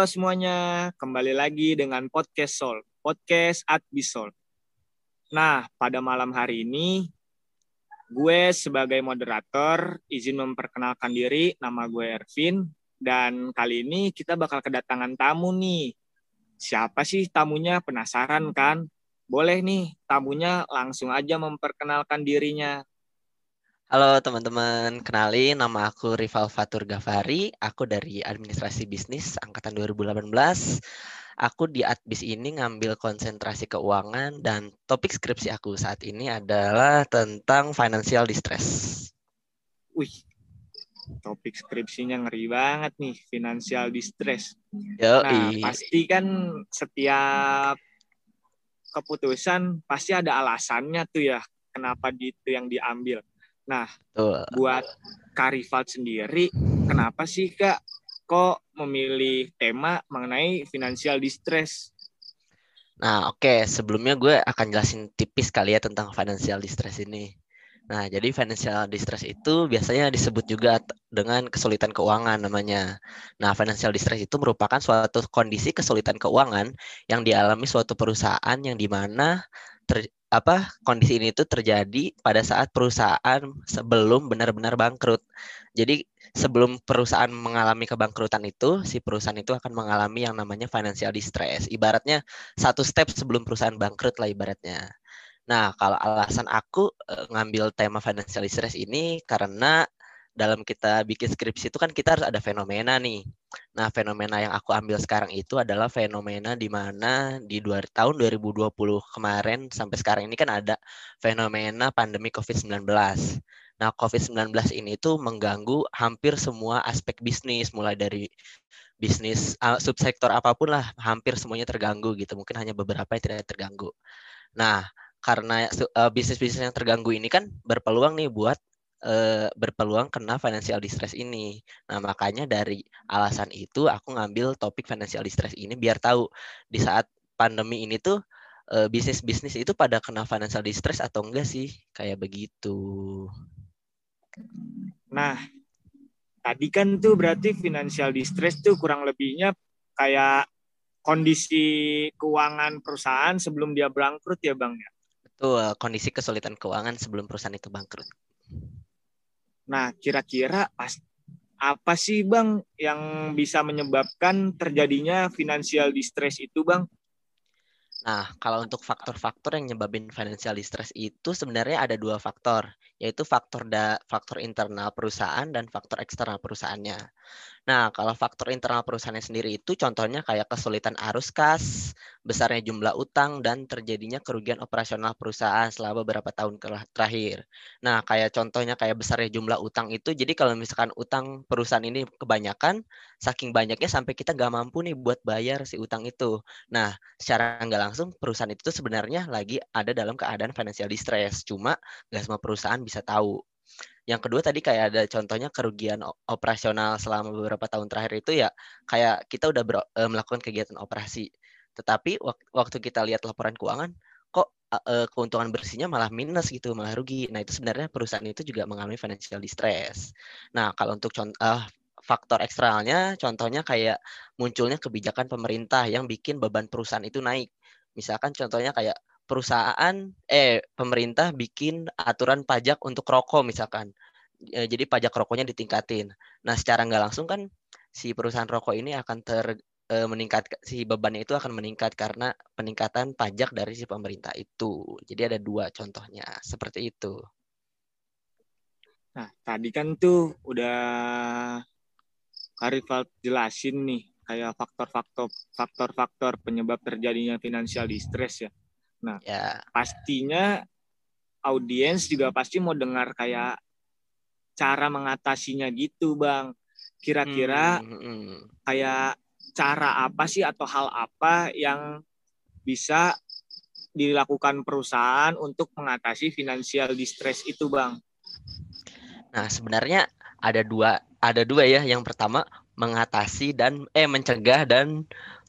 Halo semuanya, kembali lagi dengan podcast Sol, podcast at Bisol. Nah, pada malam hari ini, gue sebagai moderator izin memperkenalkan diri, nama gue Ervin, dan kali ini kita bakal kedatangan tamu nih. Siapa sih tamunya? Penasaran kan? Boleh nih, tamunya langsung aja memperkenalkan dirinya. Halo teman-teman, kenalin nama aku Rival Fatur Gafari, aku dari Administrasi Bisnis Angkatan 2018. Aku di Adbis ini ngambil konsentrasi keuangan dan topik skripsi aku saat ini adalah tentang financial distress. Wih, topik skripsinya ngeri banget nih, financial distress. Yo, nah, pasti kan setiap keputusan pasti ada alasannya tuh ya, kenapa itu yang diambil Nah, Tuh. buat Karifat sendiri, kenapa sih Kak kok memilih tema mengenai financial distress? Nah, oke. Okay. Sebelumnya gue akan jelasin tipis kali ya tentang financial distress ini. Nah, jadi financial distress itu biasanya disebut juga dengan kesulitan keuangan namanya. Nah, financial distress itu merupakan suatu kondisi kesulitan keuangan yang dialami suatu perusahaan yang di mana ter, apa kondisi ini itu terjadi pada saat perusahaan sebelum benar-benar bangkrut. Jadi sebelum perusahaan mengalami kebangkrutan itu, si perusahaan itu akan mengalami yang namanya financial distress. Ibaratnya satu step sebelum perusahaan bangkrut lah ibaratnya. Nah, kalau alasan aku eh, ngambil tema financial distress ini karena dalam kita bikin skripsi itu kan kita harus ada fenomena nih. Nah, fenomena yang aku ambil sekarang itu adalah fenomena di mana di dua, tahun 2020 kemarin sampai sekarang ini kan ada fenomena pandemi COVID-19. Nah, COVID-19 ini tuh mengganggu hampir semua aspek bisnis, mulai dari bisnis subsektor apa pun lah, hampir semuanya terganggu gitu. Mungkin hanya beberapa yang tidak terganggu. Nah, karena uh, bisnis-bisnis yang terganggu ini kan berpeluang nih buat uh, berpeluang kena financial distress ini. Nah, makanya dari alasan itu aku ngambil topik financial distress ini biar tahu di saat pandemi ini tuh uh, bisnis-bisnis itu pada kena financial distress atau enggak sih? Kayak begitu. Nah, tadi kan tuh berarti financial distress tuh kurang lebihnya kayak kondisi keuangan perusahaan sebelum dia bangkrut ya, Bang ya. Betul, kondisi kesulitan keuangan sebelum perusahaan itu bangkrut. Nah, kira-kira apa sih Bang yang bisa menyebabkan terjadinya financial distress itu Bang? Nah, kalau untuk faktor-faktor yang nyebabin financial distress itu sebenarnya ada dua faktor, yaitu faktor da faktor internal perusahaan dan faktor eksternal perusahaannya. Nah, kalau faktor internal perusahaannya sendiri itu contohnya kayak kesulitan arus kas, besarnya jumlah utang, dan terjadinya kerugian operasional perusahaan selama beberapa tahun terakhir. Nah, kayak contohnya kayak besarnya jumlah utang itu, jadi kalau misalkan utang perusahaan ini kebanyakan, saking banyaknya sampai kita nggak mampu nih buat bayar si utang itu. Nah, secara nggak langsung perusahaan itu sebenarnya lagi ada dalam keadaan financial distress. Cuma nggak semua perusahaan bisa tahu. Yang kedua tadi kayak ada contohnya kerugian operasional selama beberapa tahun terakhir itu ya kayak kita udah ber, uh, melakukan kegiatan operasi. Tetapi waktu kita lihat laporan keuangan kok uh, keuntungan bersihnya malah minus gitu, malah rugi. Nah, itu sebenarnya perusahaan itu juga mengalami financial distress. Nah, kalau untuk contoh uh, faktor eksternalnya contohnya kayak munculnya kebijakan pemerintah yang bikin beban perusahaan itu naik. Misalkan contohnya kayak perusahaan eh pemerintah bikin aturan pajak untuk rokok misalkan. E, jadi pajak rokoknya ditingkatin. Nah, secara nggak langsung kan si perusahaan rokok ini akan ter e, meningkat si bebannya itu akan meningkat karena peningkatan pajak dari si pemerintah itu. Jadi ada dua contohnya seperti itu. Nah, tadi kan tuh udah Karifal jelasin nih kayak faktor-faktor faktor-faktor penyebab terjadinya financial distress ya. Nah, ya. pastinya audiens juga pasti mau dengar kayak cara mengatasinya gitu, Bang. Kira-kira hmm, hmm, hmm. kayak cara apa sih atau hal apa yang bisa dilakukan perusahaan untuk mengatasi financial distress itu, Bang? Nah, sebenarnya ada dua ada dua ya. Yang pertama mengatasi dan eh mencegah dan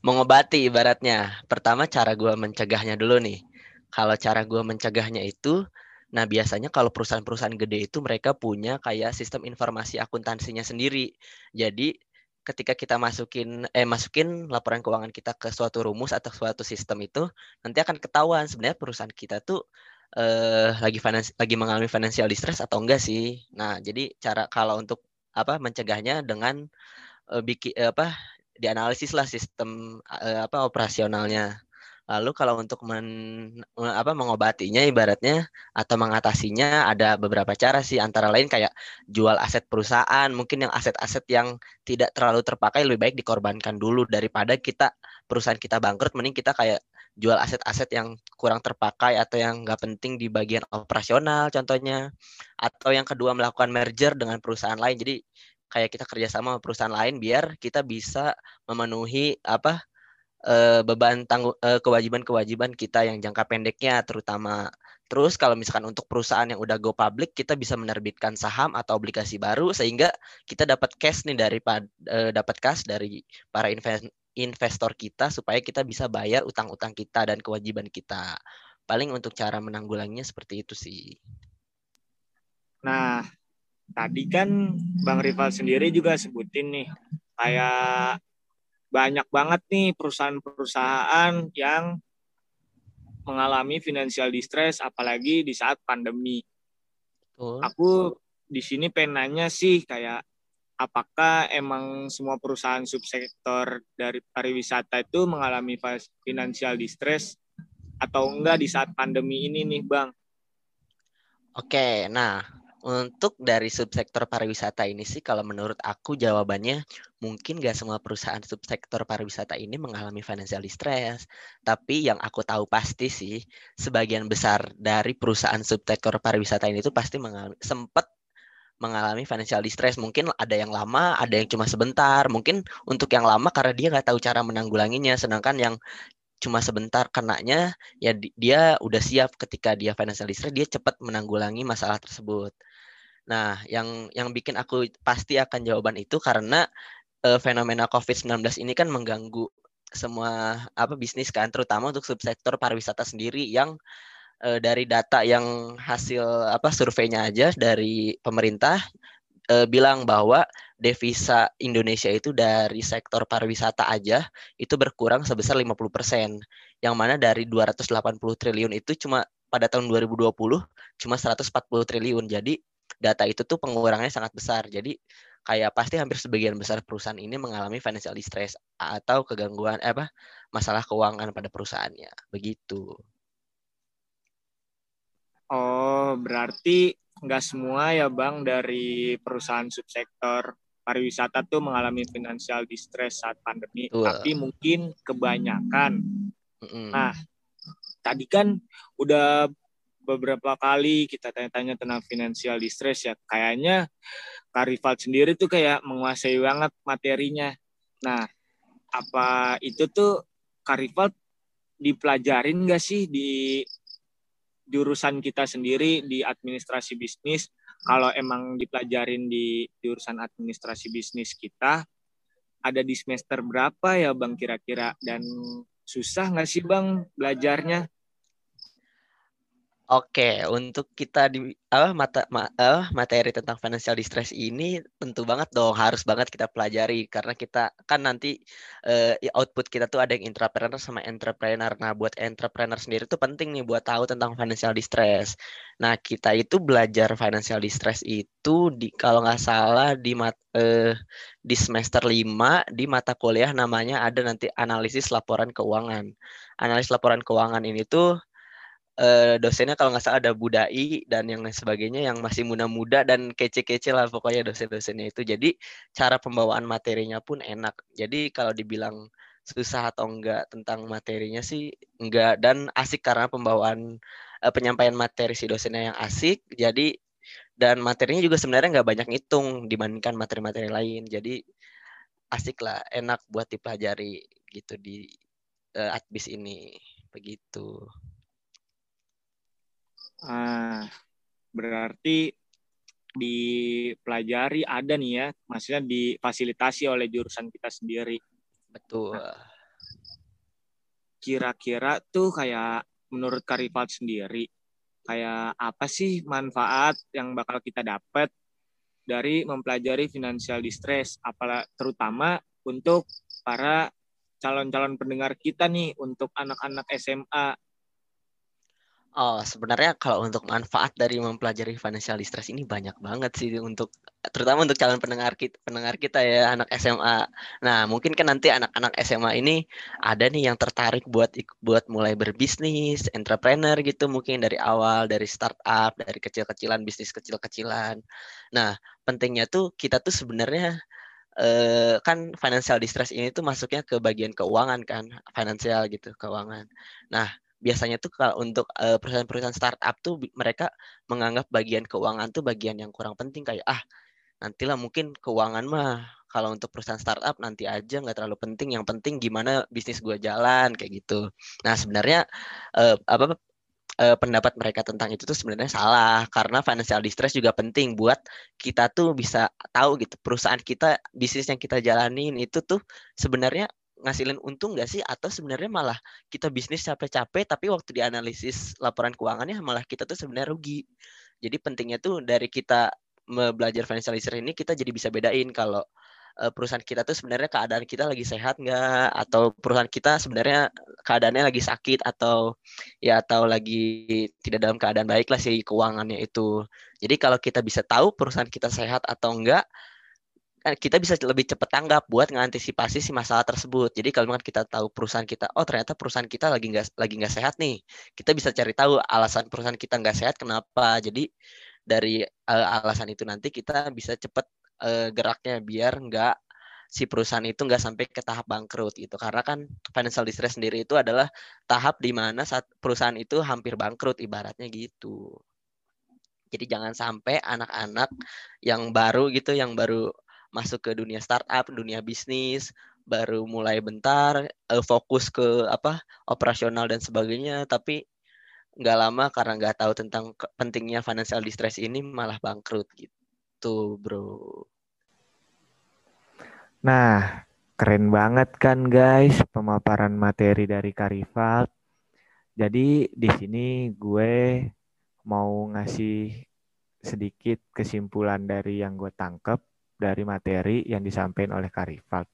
mengobati ibaratnya. Pertama cara gue mencegahnya dulu nih. Kalau cara gue mencegahnya itu, nah biasanya kalau perusahaan-perusahaan gede itu mereka punya kayak sistem informasi akuntansinya sendiri. Jadi ketika kita masukin eh masukin laporan keuangan kita ke suatu rumus atau suatu sistem itu nanti akan ketahuan sebenarnya perusahaan kita tuh eh, lagi finance, lagi mengalami financial distress atau enggak sih. Nah, jadi cara kalau untuk apa mencegahnya dengan eh, bikin eh, apa dianalisis lah sistem eh, apa operasionalnya. Lalu kalau untuk men, apa, mengobatinya ibaratnya atau mengatasinya ada beberapa cara sih. Antara lain kayak jual aset perusahaan, mungkin yang aset-aset yang tidak terlalu terpakai lebih baik dikorbankan dulu. Daripada kita perusahaan kita bangkrut mending kita kayak jual aset-aset yang kurang terpakai atau yang nggak penting di bagian operasional contohnya. Atau yang kedua melakukan merger dengan perusahaan lain. Jadi kayak kita kerjasama sama perusahaan lain biar kita bisa memenuhi apa uh, beban tanggung uh, kewajiban-kewajiban kita yang jangka pendeknya terutama terus kalau misalkan untuk perusahaan yang udah go public kita bisa menerbitkan saham atau obligasi baru sehingga kita dapat cash nih dari uh, dapat cash dari para invest investor kita supaya kita bisa bayar utang-utang kita dan kewajiban kita. Paling untuk cara menanggulanginya seperti itu sih. Nah, tadi kan Bang Rival sendiri juga sebutin nih kayak banyak banget nih perusahaan-perusahaan yang mengalami financial distress apalagi di saat pandemi. Oh. Aku di sini penanya sih kayak apakah emang semua perusahaan subsektor dari pariwisata itu mengalami financial distress atau enggak di saat pandemi ini nih, Bang? Oke, nah untuk dari subsektor pariwisata ini sih kalau menurut aku jawabannya mungkin gak semua perusahaan subsektor pariwisata ini mengalami financial distress. Tapi yang aku tahu pasti sih sebagian besar dari perusahaan subsektor pariwisata ini tuh pasti mengalami sempat mengalami financial distress. Mungkin ada yang lama, ada yang cuma sebentar. Mungkin untuk yang lama karena dia nggak tahu cara menanggulanginya. Sedangkan yang cuma sebentar kenanya ya dia udah siap ketika dia financial distress dia cepat menanggulangi masalah tersebut. Nah, yang yang bikin aku pasti akan jawaban itu karena uh, fenomena COVID-19 ini kan mengganggu semua apa bisnis kan, terutama untuk subsektor pariwisata sendiri yang uh, dari data yang hasil apa surveinya aja dari pemerintah uh, bilang bahwa devisa Indonesia itu dari sektor pariwisata aja itu berkurang sebesar 50%. Yang mana dari 280 triliun itu cuma pada tahun 2020 cuma 140 triliun. Jadi data itu tuh pengurangannya sangat besar. Jadi kayak pasti hampir sebagian besar perusahaan ini mengalami financial distress atau kegangguan eh, apa masalah keuangan pada perusahaannya. Begitu. Oh, berarti nggak semua ya Bang dari perusahaan subsektor pariwisata tuh mengalami financial distress saat pandemi, Betul. tapi mungkin kebanyakan. Mm -hmm. Nah, tadi kan udah beberapa kali kita tanya-tanya tentang financial distress ya. Kayaknya Kak Rival sendiri tuh kayak menguasai banget materinya. Nah, apa itu tuh Kak Rival dipelajarin nggak sih di jurusan kita sendiri di administrasi bisnis? Kalau emang dipelajarin di jurusan administrasi bisnis kita, ada di semester berapa ya Bang kira-kira? Dan susah nggak sih Bang belajarnya? Oke, untuk kita di apa mata ma, uh, materi tentang financial distress ini tentu banget dong harus banget kita pelajari karena kita kan nanti uh, output kita tuh ada yang intrapreneur sama entrepreneur. Nah, buat entrepreneur sendiri tuh penting nih buat tahu tentang financial distress. Nah, kita itu belajar financial distress itu di kalau nggak salah di mat, uh, di semester 5 di mata kuliah namanya ada nanti analisis laporan keuangan. Analisis laporan keuangan ini tuh uh, dosennya kalau nggak salah ada Budai dan yang lain sebagainya yang masih muda-muda dan kece-kece lah pokoknya dosen-dosennya itu. Jadi cara pembawaan materinya pun enak. Jadi kalau dibilang susah atau enggak tentang materinya sih enggak dan asik karena pembawaan uh, penyampaian materi si dosennya yang asik. Jadi dan materinya juga sebenarnya nggak banyak ngitung dibandingkan materi-materi lain. Jadi asik lah, enak buat dipelajari gitu di uh, Adbis ini begitu. Ah, berarti dipelajari ada nih ya, maksudnya difasilitasi oleh jurusan kita sendiri. Betul. Nah, kira-kira tuh kayak menurut Karifat sendiri, kayak apa sih manfaat yang bakal kita dapat dari mempelajari financial distress, apalagi terutama untuk para calon-calon pendengar kita nih untuk anak-anak SMA Oh, sebenarnya kalau untuk manfaat dari mempelajari financial distress ini banyak banget sih untuk terutama untuk calon pendengar kita, pendengar kita ya anak SMA. Nah, mungkin kan nanti anak-anak SMA ini ada nih yang tertarik buat buat mulai berbisnis, entrepreneur gitu mungkin dari awal dari startup, dari kecil-kecilan bisnis kecil-kecilan. Nah, pentingnya tuh kita tuh sebenarnya eh, kan financial distress ini tuh masuknya ke bagian keuangan kan, finansial gitu, keuangan. Nah, biasanya tuh kalau untuk uh, perusahaan-perusahaan startup tuh mereka menganggap bagian keuangan tuh bagian yang kurang penting kayak ah nantilah mungkin keuangan mah kalau untuk perusahaan startup nanti aja nggak terlalu penting yang penting gimana bisnis gue jalan kayak gitu. Nah sebenarnya uh, apa uh, pendapat mereka tentang itu tuh sebenarnya salah karena financial distress juga penting buat kita tuh bisa tahu gitu perusahaan kita bisnis yang kita jalanin itu tuh sebenarnya ngasilin untung nggak sih atau sebenarnya malah kita bisnis capek-capek tapi waktu dianalisis laporan keuangannya malah kita tuh sebenarnya rugi. Jadi pentingnya tuh dari kita belajar financial literacy ini kita jadi bisa bedain kalau uh, perusahaan kita tuh sebenarnya keadaan kita lagi sehat nggak atau perusahaan kita sebenarnya keadaannya lagi sakit atau ya atau lagi tidak dalam keadaan baik lah sih keuangannya itu. Jadi kalau kita bisa tahu perusahaan kita sehat atau enggak, kita bisa lebih cepat tanggap buat mengantisipasi si masalah tersebut. Jadi kalau kita tahu perusahaan kita, oh ternyata perusahaan kita lagi nggak lagi nggak sehat nih, kita bisa cari tahu alasan perusahaan kita nggak sehat kenapa. Jadi dari uh, alasan itu nanti kita bisa cepat uh, geraknya biar nggak si perusahaan itu nggak sampai ke tahap bangkrut gitu. Karena kan financial distress sendiri itu adalah tahap di mana saat perusahaan itu hampir bangkrut ibaratnya gitu. Jadi jangan sampai anak-anak yang baru gitu, yang baru masuk ke dunia startup, dunia bisnis, baru mulai bentar uh, fokus ke apa operasional dan sebagainya, tapi nggak lama karena nggak tahu tentang pentingnya financial distress ini malah bangkrut gitu, bro. Nah, keren banget kan guys pemaparan materi dari Karifat. Jadi di sini gue mau ngasih sedikit kesimpulan dari yang gue tangkep dari materi yang disampaikan oleh Karifat.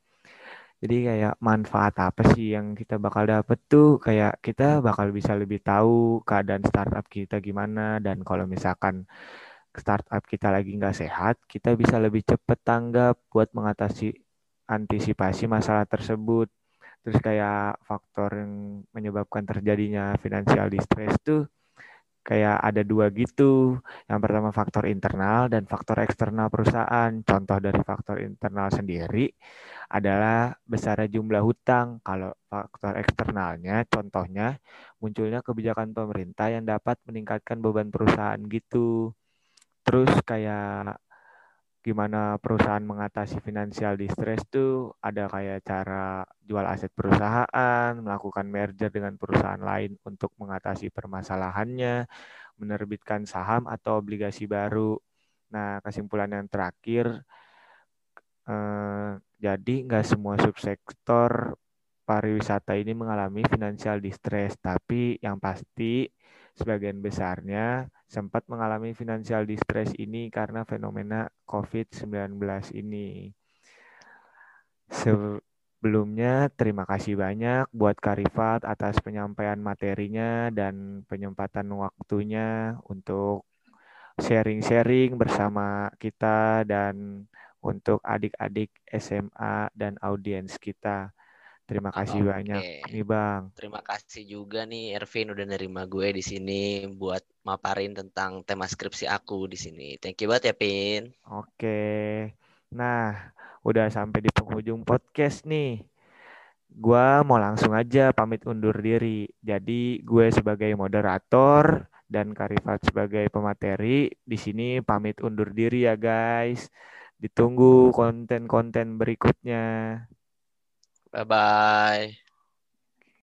Jadi kayak manfaat apa sih yang kita bakal dapet tuh kayak kita bakal bisa lebih tahu keadaan startup kita gimana dan kalau misalkan startup kita lagi nggak sehat, kita bisa lebih cepat tanggap buat mengatasi antisipasi masalah tersebut. Terus kayak faktor yang menyebabkan terjadinya financial distress tuh kayak ada dua gitu. Yang pertama faktor internal dan faktor eksternal perusahaan. Contoh dari faktor internal sendiri adalah besarnya jumlah hutang. Kalau faktor eksternalnya contohnya munculnya kebijakan pemerintah yang dapat meningkatkan beban perusahaan gitu. Terus kayak gimana perusahaan mengatasi financial distress tuh ada kayak cara jual aset perusahaan, melakukan merger dengan perusahaan lain untuk mengatasi permasalahannya, menerbitkan saham atau obligasi baru. Nah, kesimpulan yang terakhir, eh, jadi nggak semua subsektor pariwisata ini mengalami financial distress, tapi yang pasti sebagian besarnya sempat mengalami financial distress ini karena fenomena COVID-19 ini. Sebelumnya, terima kasih banyak buat Karifat atas penyampaian materinya dan penyempatan waktunya untuk sharing-sharing bersama kita dan untuk adik-adik SMA dan audiens kita. Terima kasih okay. banyak nih Bang. Terima kasih juga nih Ervin udah nerima gue di sini buat maparin tentang tema skripsi aku di sini. Thank you banget ya Pin. Oke. Nah, udah sampai di penghujung podcast nih. Gua mau langsung aja pamit undur diri. Jadi gue sebagai moderator dan Karifat sebagai pemateri di sini pamit undur diri ya guys. Ditunggu konten-konten berikutnya. Bye bye.